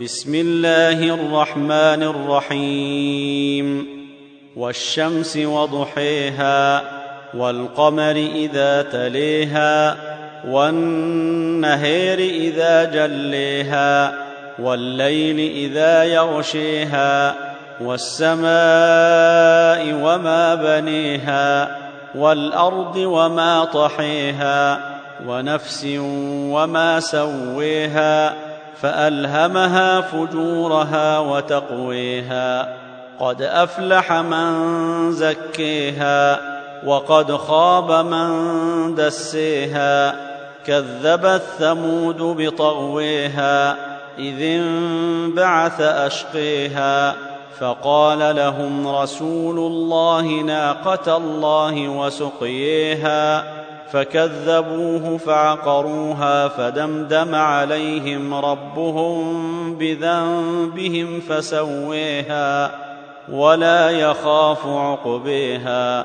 بسم الله الرحمن الرحيم. والشمس وضحيها والقمر إذا تليها والنهير إذا جليها والليل إذا يغشيها والسماء وما بنيها والأرض وما طحيها ونفس وما سويها فألهمها فجورها وتقويها. قد أفلح من زكيها وقد خاب من دسيها. كذبت ثمود بطغويها إذ انبعث أشقيها. فقال لهم رسول الله ناقة الله وسقيها. فكذبوه فعقروها فدمدم عليهم ربهم بذنبهم فسويها ولا يخاف عقبيها